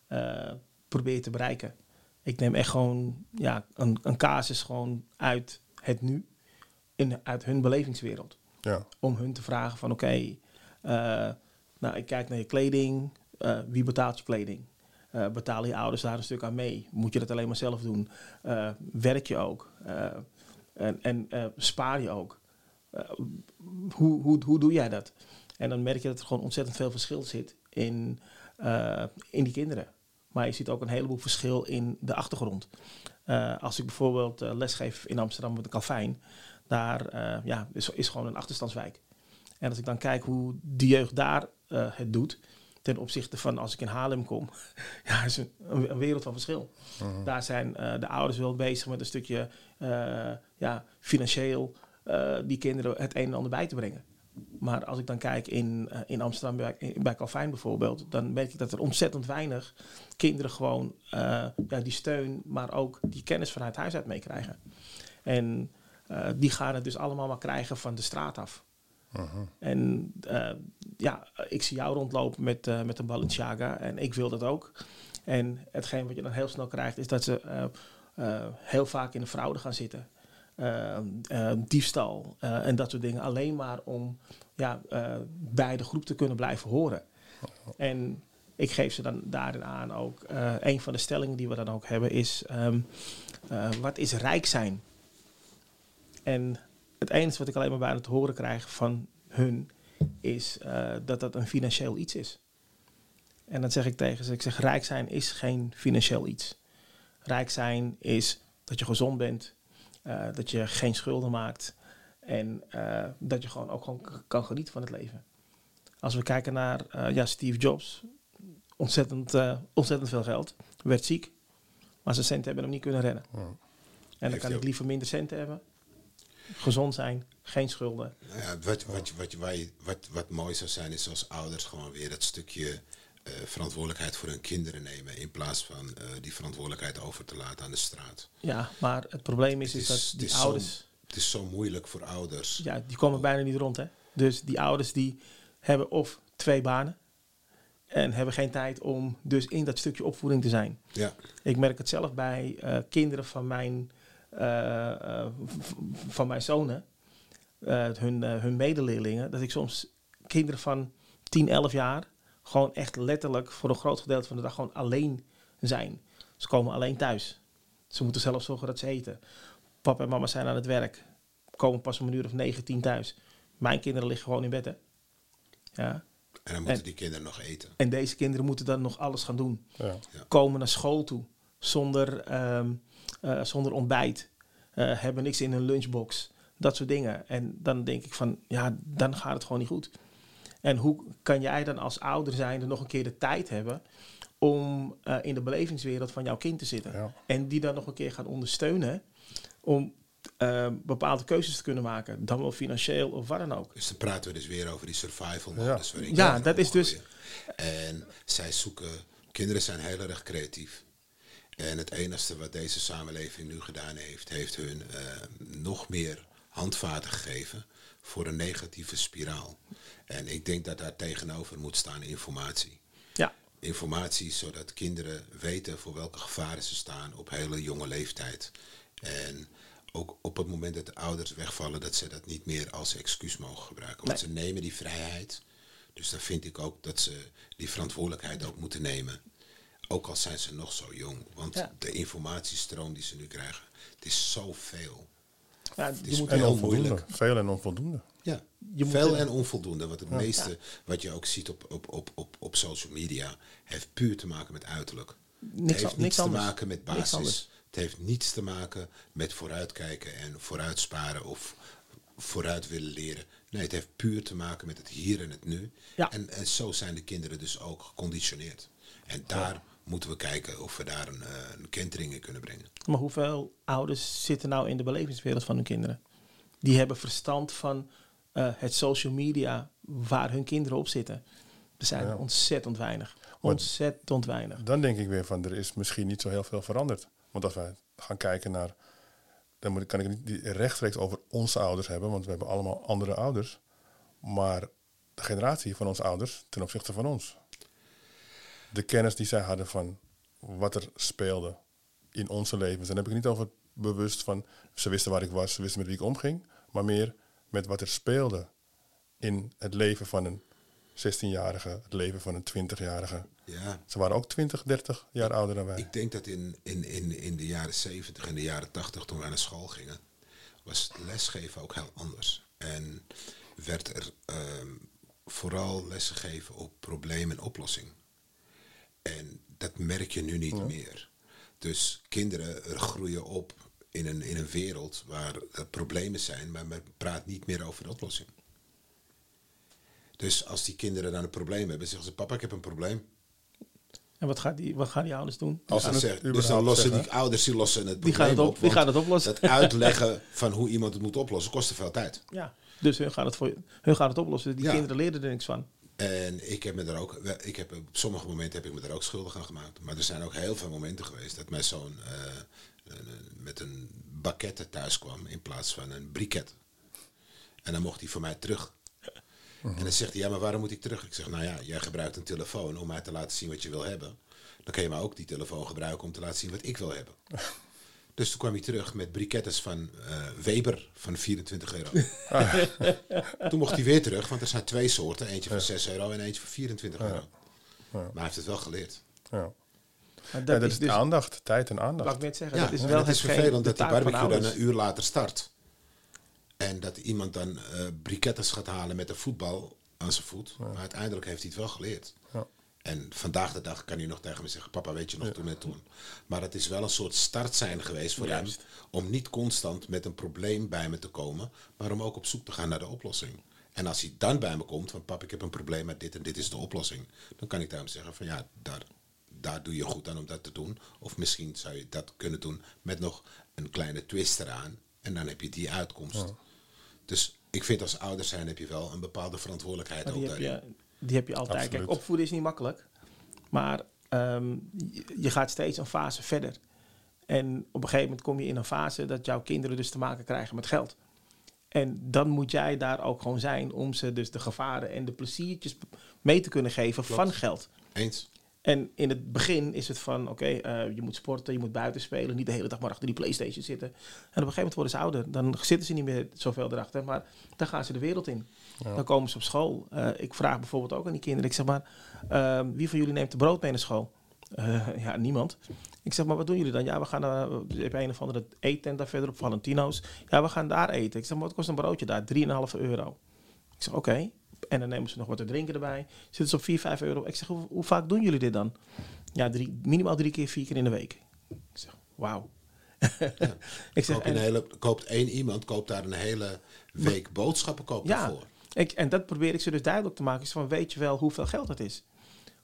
eh, probeer te bereiken. Ik neem echt gewoon ja, een, een casus gewoon uit het nu, in, uit hun belevingswereld. Ja. Om hun te vragen van oké, eh, nou ik kijk naar je kleding, eh, wie betaalt je kleding? Eh, betalen je ouders daar een stuk aan mee? Moet je dat alleen maar zelf doen? Eh, werk je ook? Eh, en en spaar je ook? Hoe, hoe, hoe doe jij dat? En dan merk je dat er gewoon ontzettend veel verschil zit in, in die kinderen. Maar je ziet ook een heleboel verschil in de achtergrond. Als ik bijvoorbeeld lesgeef in Amsterdam met de Calfijn, daar ja, is, is gewoon een achterstandswijk. En als ik dan kijk hoe de jeugd daar het doet, ten opzichte van als ik in Haarlem kom, ja, is een, wereld van verschil. Daar zijn eh, de ouders wel bezig met een stukje eh, ja, financieel eh, die kinderen het een en ander bij te brengen. Maar als ik dan kijk in, in Amsterdam bij, bij Calvijn bijvoorbeeld, dan merk ik dat er ontzettend weinig kinderen gewoon ja, die steun, maar ook die kennis vanuit huis uit meekrijgen. En die gaan het dus allemaal maar krijgen van de straat af. En eh, ja, ik zie jou rondlopen met, eh, met een Balenciaga en ik wil dat ook. En hetgeen wat je dan heel snel krijgt is dat ze eh, heel vaak in de fraude gaan zitten. Diefstal en dat soort dingen. Alleen maar om ja, bij de groep te kunnen blijven horen. En ik geef ze dan daarin aan ook. een van de stellingen die we dan ook hebben is: ehm, eh, wat is rijk zijn? En het enige wat ik alleen maar bijna te horen krijg van hun is eh, dat dat een financieel iets is. En dan zeg ik tegen ze: ik zeg, rijk zijn is geen financieel iets. Rijk zijn is dat je gezond bent, eh, dat je geen schulden maakt en eh, dat je gewoon ook gewoon kan genieten van het leven. Als we kijken naar ja, Steve Jobs, ontzettend, ontzettend veel geld, werd ziek, maar zijn centen hebben hem niet kunnen redden. En dan kan ik liever minder centen hebben, gezond zijn, geen schulden. Nou ja, wat, wat, wat, wat, wat, wat mooi zou zijn is als ouders gewoon weer dat stukje eh, verantwoordelijkheid voor hun kinderen nemen. In plaats van eh, die verantwoordelijkheid over te laten aan de straat. Ja, maar het probleem is, Het is, is- dat het die is zo- ouders... Het is zo moeilijk voor ouders. Ja, die komen bijna niet rond, hè. Dus die ouders die hebben of twee banen en hebben geen tijd om dus in dat stukje opvoeding te zijn. Ja, Ik merk het zelf bij eh, kinderen van mijn, van mijn zonen, eh, hun, eh, hun medeleerlingen, dat ik soms kinderen van 10, 11 jaar gewoon echt letterlijk voor een groot gedeelte van de dag gewoon alleen zijn. Ze komen alleen thuis. Ze moeten zelf zorgen dat ze eten. Papa en mama zijn aan het werk. Komen pas om een uur of 9, 10 thuis. Mijn kinderen liggen gewoon in bed, hè. Ja. en dan moeten En- die kinderen nog eten. En deze kinderen moeten dan nog alles gaan doen Ja. komen naar school toe zonder, ehm, eh, zonder ontbijt, eh, hebben niks in hun lunchbox, dat soort dingen. En dan denk ik van, ja, dan gaat het gewoon niet goed. En hoe kan jij dan als ouder zijnde nog een keer de tijd hebben om eh, in de belevingswereld van jouw kind te zitten? Ja. En die dan nog een keer gaan ondersteunen om eh, bepaalde keuzes te kunnen maken, dan wel financieel of wat dan ook. Dus dan praten we dus weer over die survival Ja. modus. Ja, kinderen dat is dus-. En zij zoeken... Kinderen zijn heel erg creatief. En het enige wat deze samenleving nu gedaan heeft... heeft hun eh, nog meer handvaten gegeven voor een negatieve spiraal. En ik denk dat daar tegenover moet staan informatie. Ja, Informatie zodat kinderen weten voor welke gevaren ze staan op hele jonge leeftijd. En ook op het moment dat de ouders wegvallen, dat ze dat niet meer als excuus mogen gebruiken. Want ze nemen die vrijheid. Dus dan vind ik ook dat ze die verantwoordelijkheid ook moeten nemen. Ook al zijn ze nog zo jong. Want Ja. de informatiestroom die ze nu krijgen, het is zoveel. Ja, is je moet En heel onvoldoende. moeilijk. Veel en onvoldoende. Ja, Je veel en onvoldoende. Want het meeste wat je ook ziet op, op, op, op, op social media heeft puur te maken met uiterlijk. Niks het heeft niets niks te anders. maken met basis. Het heeft niets te maken met vooruitkijken en vooruitsparen of vooruit willen leren. Nee, het heeft puur te maken met het hier en het nu. Ja. En, en zo zijn de kinderen dus ook geconditioneerd. En daar moeten we kijken of we daar een, eh, een kentering in kunnen brengen. Maar hoeveel ouders zitten nou in de belevingswereld van hun kinderen? Die hebben verstand van eh, het social media waar hun kinderen op zitten. Er zijn Ja. ontzettend weinig. Ontzettend weinig. Dan denk ik weer van, er is misschien niet zo heel veel veranderd. Want als wij gaan kijken naar, dan moet, ik- kan ik het niet rechtstreeks over onze ouders hebben, want we hebben allemaal andere ouders. Maar de generatie van onze ouders ten opzichte van ons. De kennis die zij hadden van wat er speelde in onze levens. En dan heb ik niet over bewust van, ze wisten waar ik was, ze wisten met wie ik omging. Maar meer met wat er speelde in het leven van een 16-jarige, het leven van een 20-jarige. Ja, Ze waren ook 20, 30 jaar ouder dan wij. Ik denk dat in, in, in, in de jaren 70 en de jaren 80, toen wij naar school gingen, was lesgeven ook heel anders. En werd er ehm, vooral lesgegeven op probleem en oplossing. En dat merk je nu niet meer. Dus kinderen groeien op in een, in een wereld waar er problemen zijn, maar men praat niet meer over de oplossing. Dus als die kinderen dan een probleem hebben, zeggen ze: Papa, ik heb een probleem. En wat, gaat die, wat gaan die ouders doen? Als ze zeg- het dus dan lossen zeggen. die ouders die lossen het Die gaan probleem het op- die gaan het oplossen. Dat uitleggen van hoe iemand het moet oplossen kost te veel tijd. Ja, dus hun gaan het, voor, hun gaan het oplossen. Die Ja. kinderen leren er niks van. En ik heb me er ook, ik heb, op sommige momenten heb ik me er ook schuldig aan gemaakt. Maar er zijn ook heel veel momenten geweest dat mijn zoon eh, eh, met een bakkette thuis kwam in plaats van een briket. En dan mocht hij voor mij terug. En dan zegt hij, ja, maar waarom moet ik terug? Ik zeg, nou ja, jij gebruikt een telefoon om mij te laten zien wat je wil hebben. Dan kan je maar ook die telefoon gebruiken om te laten zien wat ik wil hebben. Dus toen kwam hij terug met brikettes van eh, Weber van 24 euro. Toen mocht hij weer terug, want er zijn twee soorten. Eentje van 6 euro en eentje van 24 euro. Maar hij heeft het wel geleerd. Ja. Maar Ja, dat, is is dus, aandacht, tijd en laat ik aandacht. net zeggen, Ja, dat is wel het is vervelend dat die barbecue dan een uur later start. En dat iemand dan eh brikettes gaat halen met een voetbal aan zijn voet. Maar uiteindelijk heeft hij het wel geleerd. Ja. En vandaag de dag kan hij nog tegen me zeggen: Papa, weet je nog toen en toen. Maar het is wel een soort start zijn geweest voor Juist. hem. Om niet constant met een probleem bij me te komen. Maar om ook op zoek te gaan naar de oplossing. En als hij dan bij me komt: van pap, ik heb een probleem met dit en dit is de oplossing. Dan kan ik tegen hem zeggen: van ja, daar, daar doe je goed aan om dat te doen. Of misschien zou je dat kunnen doen met nog een kleine twist eraan. En dan heb je die uitkomst. Dus ik vind als ouders zijn heb je wel een bepaalde verantwoordelijkheid Maar ook daarin. je, die heb je altijd. Absoluut. Kijk, opvoeden is niet makkelijk. Maar ehm, je, je gaat steeds een fase verder. En op een gegeven moment kom je in een fase dat jouw kinderen dus te maken krijgen met geld. En dan moet jij daar ook gewoon zijn om ze dus de gevaren en de pleziertjes mee te kunnen geven van geld. Eens? En in het begin is het van, oké, eh, je moet sporten, je moet buiten spelen, niet de hele dag maar achter die Playstation zitten. En op een gegeven moment worden ze ouder, dan zitten ze niet meer zoveel erachter, maar dan gaan ze de wereld in. Dan komen ze op school. Eh, ik vraag bijvoorbeeld ook aan die kinderen, ik zeg maar, ehm, wie van jullie neemt de brood mee naar school? Eh, ja, niemand. Ik zeg, maar wat doen jullie dan? Ja, we gaan naar een of andere eettent daar verder op Valentino's. Ja, we gaan daar eten. Ik zeg, maar wat kost een broodje daar? 3,5 euro. Ik zeg, oké. En dan nemen ze nog wat te drinken erbij. Zitten ze op 4, 5 euro. Ik zeg, hoe, hoe vaak doen jullie dit dan? Ja, drie, minimaal drie keer, vier keer in de week. Ik zeg, wauw. ik zeg, Koop je een en- hele, koopt één iemand, koopt daar een hele week boodschappen koopt ja, voor. ik, en dat probeer ik ze dus duidelijk te maken. Is van, weet je wel hoeveel geld het is?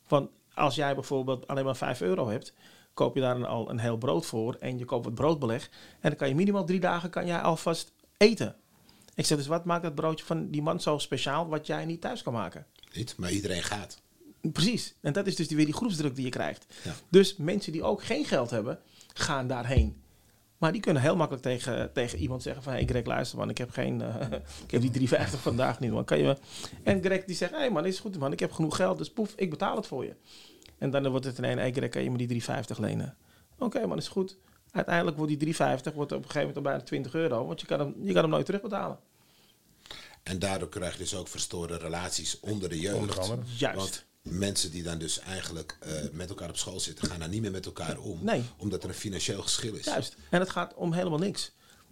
Want als jij bijvoorbeeld alleen maar 5 euro hebt, koop je daar een, al een heel brood voor en je koopt wat broodbeleg. En dan kan je minimaal drie dagen kan jij alvast eten. Ik zeg dus, wat maakt dat broodje van die man zo speciaal wat jij niet thuis kan maken? Niet, maar iedereen gaat. Precies. En dat is dus die- weer die groepsdruk die je krijgt. Ja. Dus mensen die ook geen geld hebben, gaan daarheen. Maar die kunnen heel makkelijk tegen, tegen iemand zeggen van... Hé hey Greg, luister man, ik heb, geen, eh, ik heb die 350 vandaag niet man. Kan je me... En Greg die zegt, hé hey man, is goed man, ik heb genoeg geld. Dus poef, ik betaal het voor je. En dan wordt het ineens, hey Greg, kan je me die 350 lenen? Oké man, is goed. Uiteindelijk wordt die 3,50 wordt op een gegeven moment al bijna 20 euro. Want je kan hem, je kan hem nooit terugbetalen. En daardoor krijg je dus ook verstoorde relaties onder de jeugd. Onder andere. Juist. Want mensen die dan dus eigenlijk eh, met elkaar op school zitten, gaan daar niet meer met elkaar om. Nee. Omdat er een financieel geschil is. Juist. En het gaat om helemaal niks.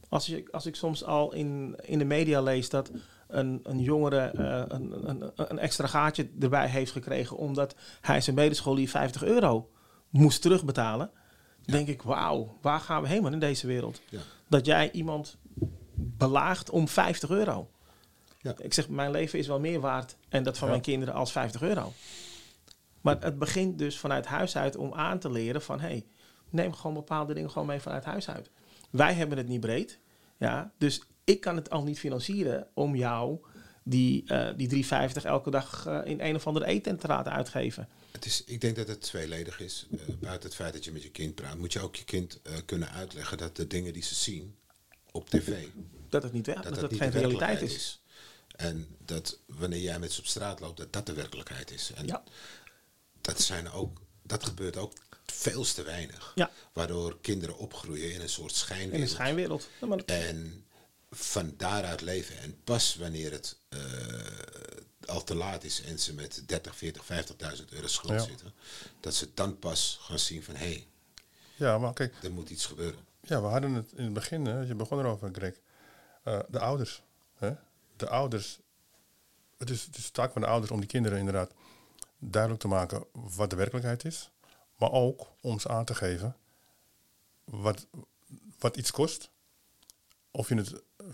Als, je, als ik soms al in, in de media lees dat een, een jongere eh, een, een, een extra gaatje erbij heeft gekregen omdat hij zijn medescholier 50 euro moest terugbetalen, denk ik, wauw, waar gaan we heen man, in deze wereld? Dat jij iemand belaagt om 50 euro. Ja. Ik zeg, mijn leven is wel meer waard en dat van mijn kinderen als 50 euro. Maar het begint dus vanuit huis uit om aan te leren van... hey, neem gewoon bepaalde dingen gewoon mee vanuit huis uit. Wij hebben het niet breed. Ja, dus ik kan het al niet financieren om jou die, eh die 3,50 elke dag eh, in een of andere eten te laten uitgeven. Het is, ik denk dat het tweeledig is. Eh, buiten het feit dat je met je kind praat, moet je ook je kind kunnen uitleggen dat de dingen die ze zien op tv, Dat het niet weg, dat, dat het dat niet geen realiteit is. En dat wanneer jij met ze op straat loopt, dat dat de werkelijkheid is. En Ja. dat, zijn ook, dat gebeurt ook veel te weinig. Ja. Waardoor kinderen opgroeien in een soort schijnwereld. In een schijnwereld. Ja, maar En van daaruit leven. En pas wanneer het eh, al te laat is en ze met 30, 40, 50.000 euro schuld Ja. zitten, dat ze dan pas gaan zien van hé, hey, Ja, maar kijk, er moet iets gebeuren. ja, we hadden het in het begin, hè, je begon erover, Greg. Eh, de ouders. Hè? De ouders. Het is, het is de taak van de ouders om die kinderen inderdaad duidelijk te maken wat de werkelijkheid is. Maar ook om ze aan te geven wat, wat iets kost. Of je het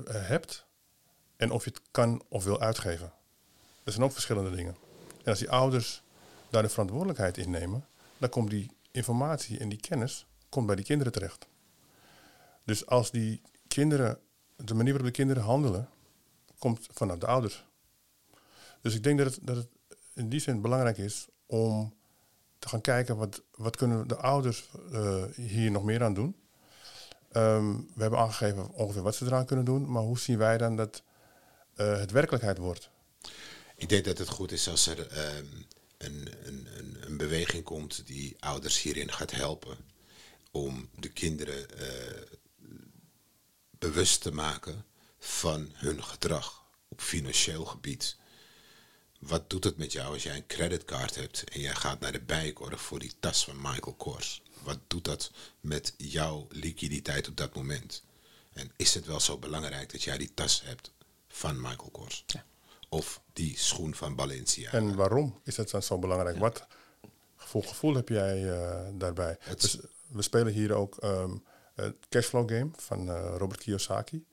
hebt en of je het kan of wil uitgeven. Dat zijn ook verschillende dingen. En als die ouders daar de verantwoordelijkheid in nemen, dan komt die informatie en die kennis komt bij die kinderen terecht. Dus als die kinderen, de manier waarop de kinderen handelen, komt vanuit de ouders. Dus ik denk dat het, dat het in die zin belangrijk is om te gaan kijken wat, wat kunnen de ouders eh, hier nog meer aan doen. Ehm, we hebben aangegeven ongeveer wat ze eraan kunnen doen, maar hoe zien wij dan dat eh, het werkelijkheid wordt? Ik denk dat het goed is als er ehm, een, een, een, een beweging komt die ouders hierin gaat helpen om de kinderen eh, bewust te maken van hun gedrag op financieel gebied. Wat doet het met jou als jij een creditcard hebt en jij gaat naar de bijenkorf voor die tas van Michael Kors? Wat doet dat met jouw liquiditeit op dat moment? En is het wel zo belangrijk dat jij die tas hebt van Michael Kors? Of die schoen van Balenciaga? En waarom is dat dan zo belangrijk? Wat voor gevoel heb jij eh, daarbij? Het- Dus, we spelen hier ook ehm, het Cashflow Game van eh, Robert Kiyosaki.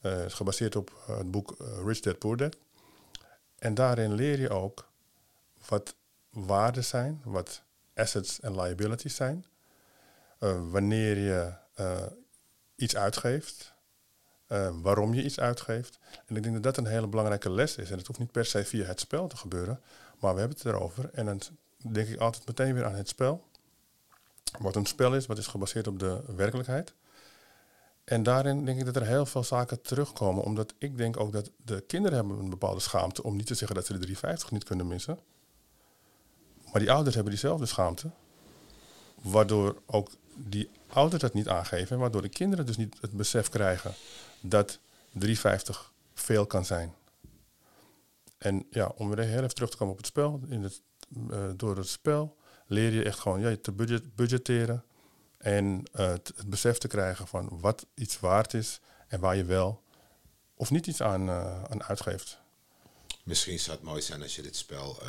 Eh, Het is gebaseerd op het boek Rich Dad Poor Dad. En daarin leer je ook wat waarden zijn, wat assets en liabilities zijn. Eh, wanneer je eh, iets uitgeeft, eh, waarom je iets uitgeeft. En ik denk dat dat een hele belangrijke les is. En het hoeft niet per se via het spel te gebeuren, maar we hebben het erover. En dan denk ik altijd meteen weer aan het spel. Wat een spel is, wat is gebaseerd op de werkelijkheid. En daarin denk ik dat er heel veel zaken terugkomen. Omdat ik denk ook dat de kinderen hebben een bepaalde schaamte om niet te zeggen dat ze de 350 niet kunnen missen. Maar die ouders hebben diezelfde schaamte. Waardoor ook die ouders dat niet aangeven. En waardoor de kinderen dus niet het besef krijgen dat 350 veel kan zijn. En ja, om weer heel even terug te komen op het spel. In het, eh, door het spel leer je echt gewoon ja, te budget, budgetteren. En eh, het, het besef te krijgen van wat iets waard is en waar je wel of niet iets aan, eh, aan uitgeeft. Misschien zou het mooi zijn als je dit spel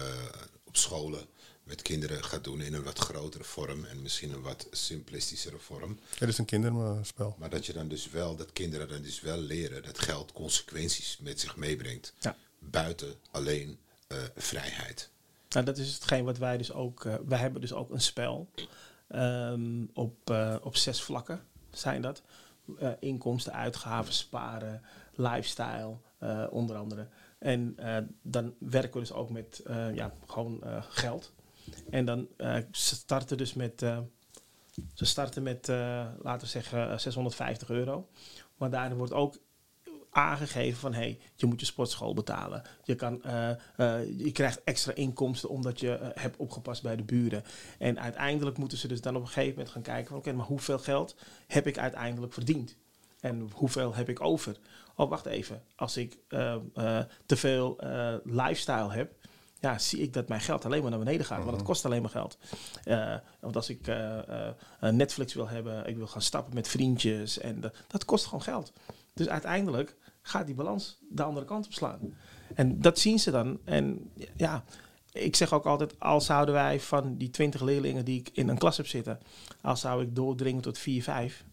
op scholen met kinderen gaat doen in een wat grotere vorm en misschien een wat simplistischere vorm. Het is een kinderspel. Maar dat je dan dus wel, dat kinderen dan dus wel leren dat geld consequenties met zich meebrengt. Ja. Buiten alleen eh, vrijheid. Nou, dat is hetgeen wat wij dus ook. eh, wij hebben dus ook een spel ehm, op, eh, op zes vlakken zijn dat. Eh, inkomsten, uitgaven, sparen, lifestyle, eh, onder andere. En eh, dan werken we dus ook met eh, ja, gewoon eh, geld. En dan eh, starten dus met. eh, ze starten met, eh, laten we zeggen, eh, 650 euro. Maar daarin wordt ook aangegeven van hey, je moet je sportschool betalen. Je, kan, je krijgt extra inkomsten omdat je hebt opgepast bij de buren. En uiteindelijk moeten ze dus dan op een gegeven moment gaan kijken van oké, maar hoeveel geld heb ik uiteindelijk verdiend? En hoeveel heb ik over? Oh, wacht even. Als ik te veel lifestyle heb, ja, zie ik dat mijn geld alleen maar naar beneden gaat. Want het mhm. kost alleen maar geld. Uh, want als ik uh, Netflix wil hebben, ik wil gaan stappen met vriendjes. En dat kost gewoon geld. Dus uiteindelijk gaat die balans de andere kant op slaan. En dat zien ze dan. En ja, ik zeg ook altijd, als zouden wij van die 20 leerlingen die ik in een klas heb zitten, als zou ik doordringen tot 4, 5,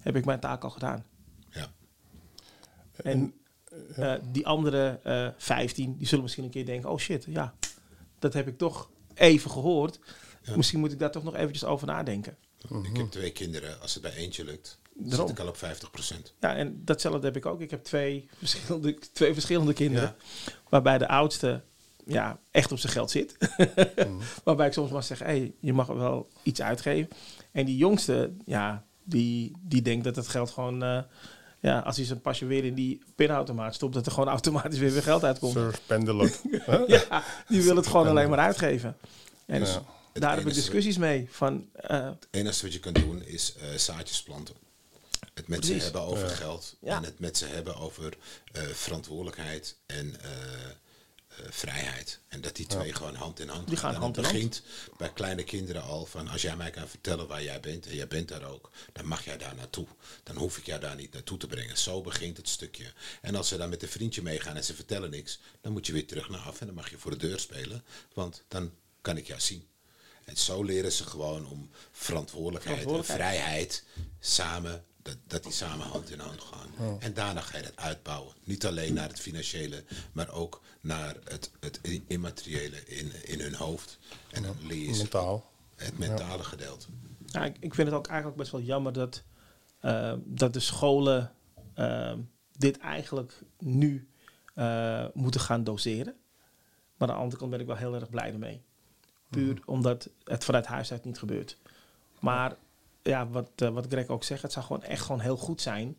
heb ik mijn taak al gedaan. Ja. En uh, die andere uh, 15, die zullen misschien een keer denken, oh shit, ja, dat heb ik toch even gehoord. Misschien moet ik daar toch nog eventjes over nadenken. Ik heb twee kinderen, als het bij eentje lukt, Daarom. zit ik al op 50%. Ja, en datzelfde heb ik ook. Ik heb twee verschillende, twee verschillende kinderen. Waarbij de oudste ja, echt op zijn geld zit. mm. waarbij ik soms maar zeg, hey, je mag wel iets uitgeven. En die jongste, ja, die, die denkt dat het geld gewoon... Uh, ja, als hij zijn pasje weer in die pinautomaat stopt, dat er gewoon automatisch weer weer geld uitkomt. Surf ja, die wil het gewoon alleen maar uitgeven. En dus daar heb ik discussies mee. Van, uh, het enige wat je kunt doen is uh, zaadjes planten. Het met ze hebben over geld en het met ze hebben over uh, verantwoordelijkheid en vrijheid. En dat die twee gewoon hand in hand die gaan. hand in begint bij kleine kinderen al van als jij mij kan vertellen waar jij bent en jij bent daar ook, dan mag jij daar naartoe. Dan hoef ik jou daar niet naartoe te brengen. Zo begint het stukje. En als ze dan met een vriendje meegaan en ze vertellen niks, dan moet je weer terug naar af en dan mag je voor de deur spelen, want dan kan ik jou zien. En zo leren ze gewoon om verantwoordelijkheid, verantwoordelijkheid. en vrijheid samen dat, dat die samen hand in hand gaan. En daarna ga je dat uitbouwen. Niet alleen naar het financiële, maar ook naar het, het immateriële in, in hun hoofd. En dan leer je Mentaal. het mentale gedeelte. Ja, ik, ik vind het ook eigenlijk best wel jammer dat, uh, dat de scholen uh, dit eigenlijk nu uh, moeten gaan doseren. Maar aan de andere kant ben ik wel heel erg blij ermee. Puur mm. omdat het vanuit huis uit niet gebeurt. Maar ja, wat, uh, wat Greg ook zegt, het zou gewoon echt gewoon heel goed zijn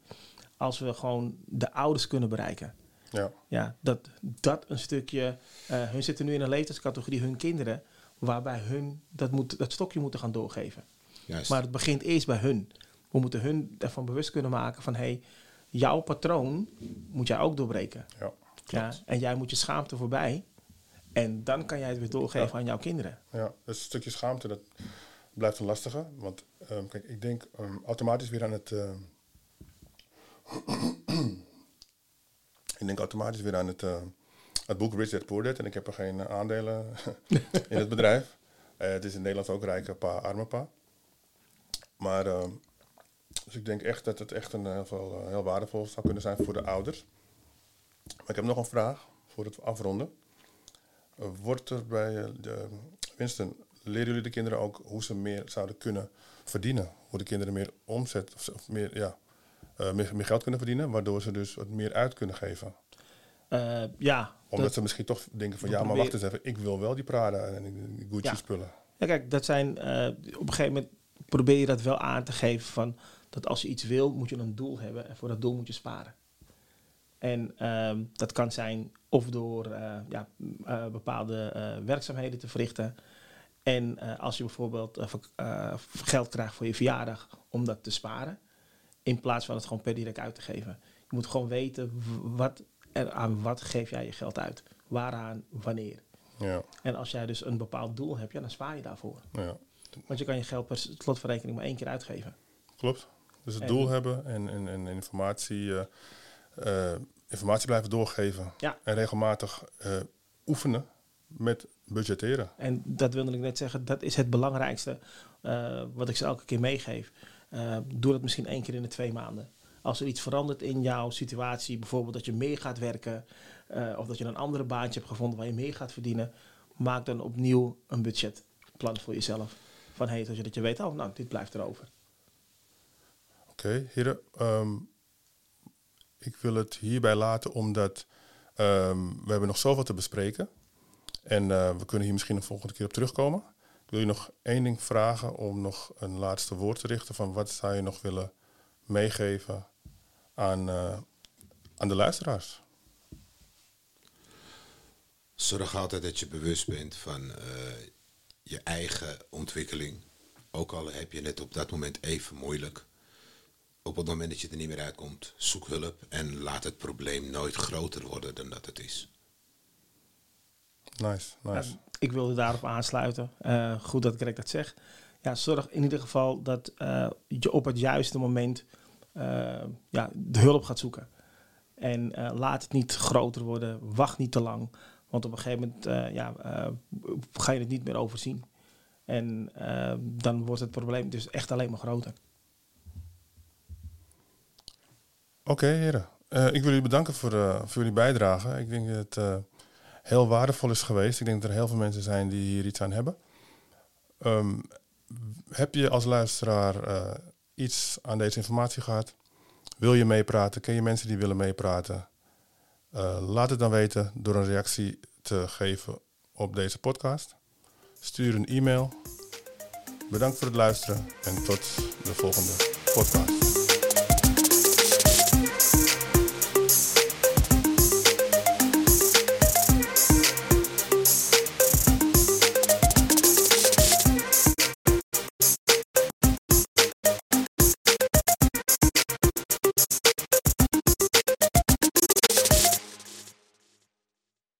als we gewoon de ouders kunnen bereiken. Ja. Ja, dat, dat een stukje, uh, hun zitten nu in een leeftijdscategorie, hun kinderen, waarbij hun dat, moet, dat stokje moeten gaan doorgeven. Juist. Maar het begint eerst bij hun. We moeten hun ervan bewust kunnen maken van, hé, hey, jouw patroon moet jij ook doorbreken. Ja, ja, en jij moet je schaamte voorbij. En dan kan jij het weer doorgeven aan jouw kinderen. Ja, dus een stukje schaamte, dat blijft een lastige. Want um, kijk, ik denk automatisch weer aan het. Ik denk automatisch weer aan het, het boek Rich Dad Poor Dad. En ik heb er geen aandelen in het bedrijf. Uh, het is in Nederland ook rijke pa, arme pa. Maar dus ik denk echt dat het echt een heel, veel, heel waardevol zou kunnen zijn voor de ouders. Maar ik heb nog een vraag voor het afronden. wordt er bij de Winston leren jullie de kinderen ook hoe ze meer zouden kunnen verdienen? Hoe de kinderen meer omzet of, meer, ja, uh, meer, meer, geld kunnen verdienen, waardoor ze dus wat meer uit kunnen geven? Uh, ja. Omdat ze misschien toch denken van ja, maar wacht eens even, ik wil wel die Prada en die Gucci spullen. Ja, kijk, dat zijn uh, op een gegeven moment probeer je dat wel aan te geven van dat als je iets wil, moet je een doel hebben en voor dat doel moet je sparen. En uh, dat kan zijn of door ja, bepaalde werkzaamheden te verrichten. En uh, als je bijvoorbeeld uh, geld krijgt voor je verjaardag om dat te sparen, in plaats van het gewoon per direct uit te geven. Je moet gewoon weten wat, er, aan wat geef jij je geld uit. Waaraan, wanneer. Ja. En als jij dus een bepaald doel hebt, ja, dan spaar je daarvoor. Ja. Want je kan je geld per slotverrekening maar één keer uitgeven. Klopt. Dus het doel hebben en, en, en informatie, informatie blijven doorgeven. Ja. En regelmatig oefenen met budgetteren. En dat wilde ik net zeggen, dat is het belangrijkste uh, wat ik ze elke keer meegeef. Uh, doe dat misschien één keer in de twee maanden. Als er iets verandert in jouw situatie, bijvoorbeeld dat je meer gaat werken, uh, of dat je een andere baantje hebt gevonden waar je meer gaat verdienen, maak dan opnieuw een budgetplan voor jezelf. Van hey, zodat je weet, oh, nou, dit blijft erover. Oké, okay, heren. Um, ik wil het hierbij laten, omdat um, we hebben nog zoveel te bespreken. En uh, we kunnen hier misschien een volgende keer op terugkomen. Ik wil je nog één ding vragen om nog een laatste woord te richten van wat zou je nog willen meegeven aan, uh, aan de luisteraars? Zorg altijd dat je bewust bent van eh, je eigen ontwikkeling. Ook al heb je het op dat moment even moeilijk. Op het moment dat je er niet meer uitkomt, zoek hulp en laat het probleem nooit groter worden dan dat het is. Nice, nice. Ja, ik wilde daarop aansluiten. Uh, goed dat Greg dat zegt. Ja, zorg in ieder geval dat uh, je op het juiste moment uh, ja, de hulp gaat zoeken. En laat het niet groter worden. Wacht niet te lang. Want op een gegeven moment ja, ga je het niet meer overzien. En dan wordt het probleem dus echt alleen maar groter. Oké, okay, heren. ik wil jullie bedanken voor, voor jullie bijdrage. Ik denk dat heel waardevol is geweest. Ik denk dat er heel veel mensen zijn die hier iets aan hebben. Um, heb je als luisteraar uh, iets aan deze informatie gehad? Wil je meepraten? Ken je mensen die willen meepraten? Uh, laat het dan weten door een reactie te geven op deze podcast. Stuur een e-mail. Bedankt voor het luisteren en tot de volgende podcast.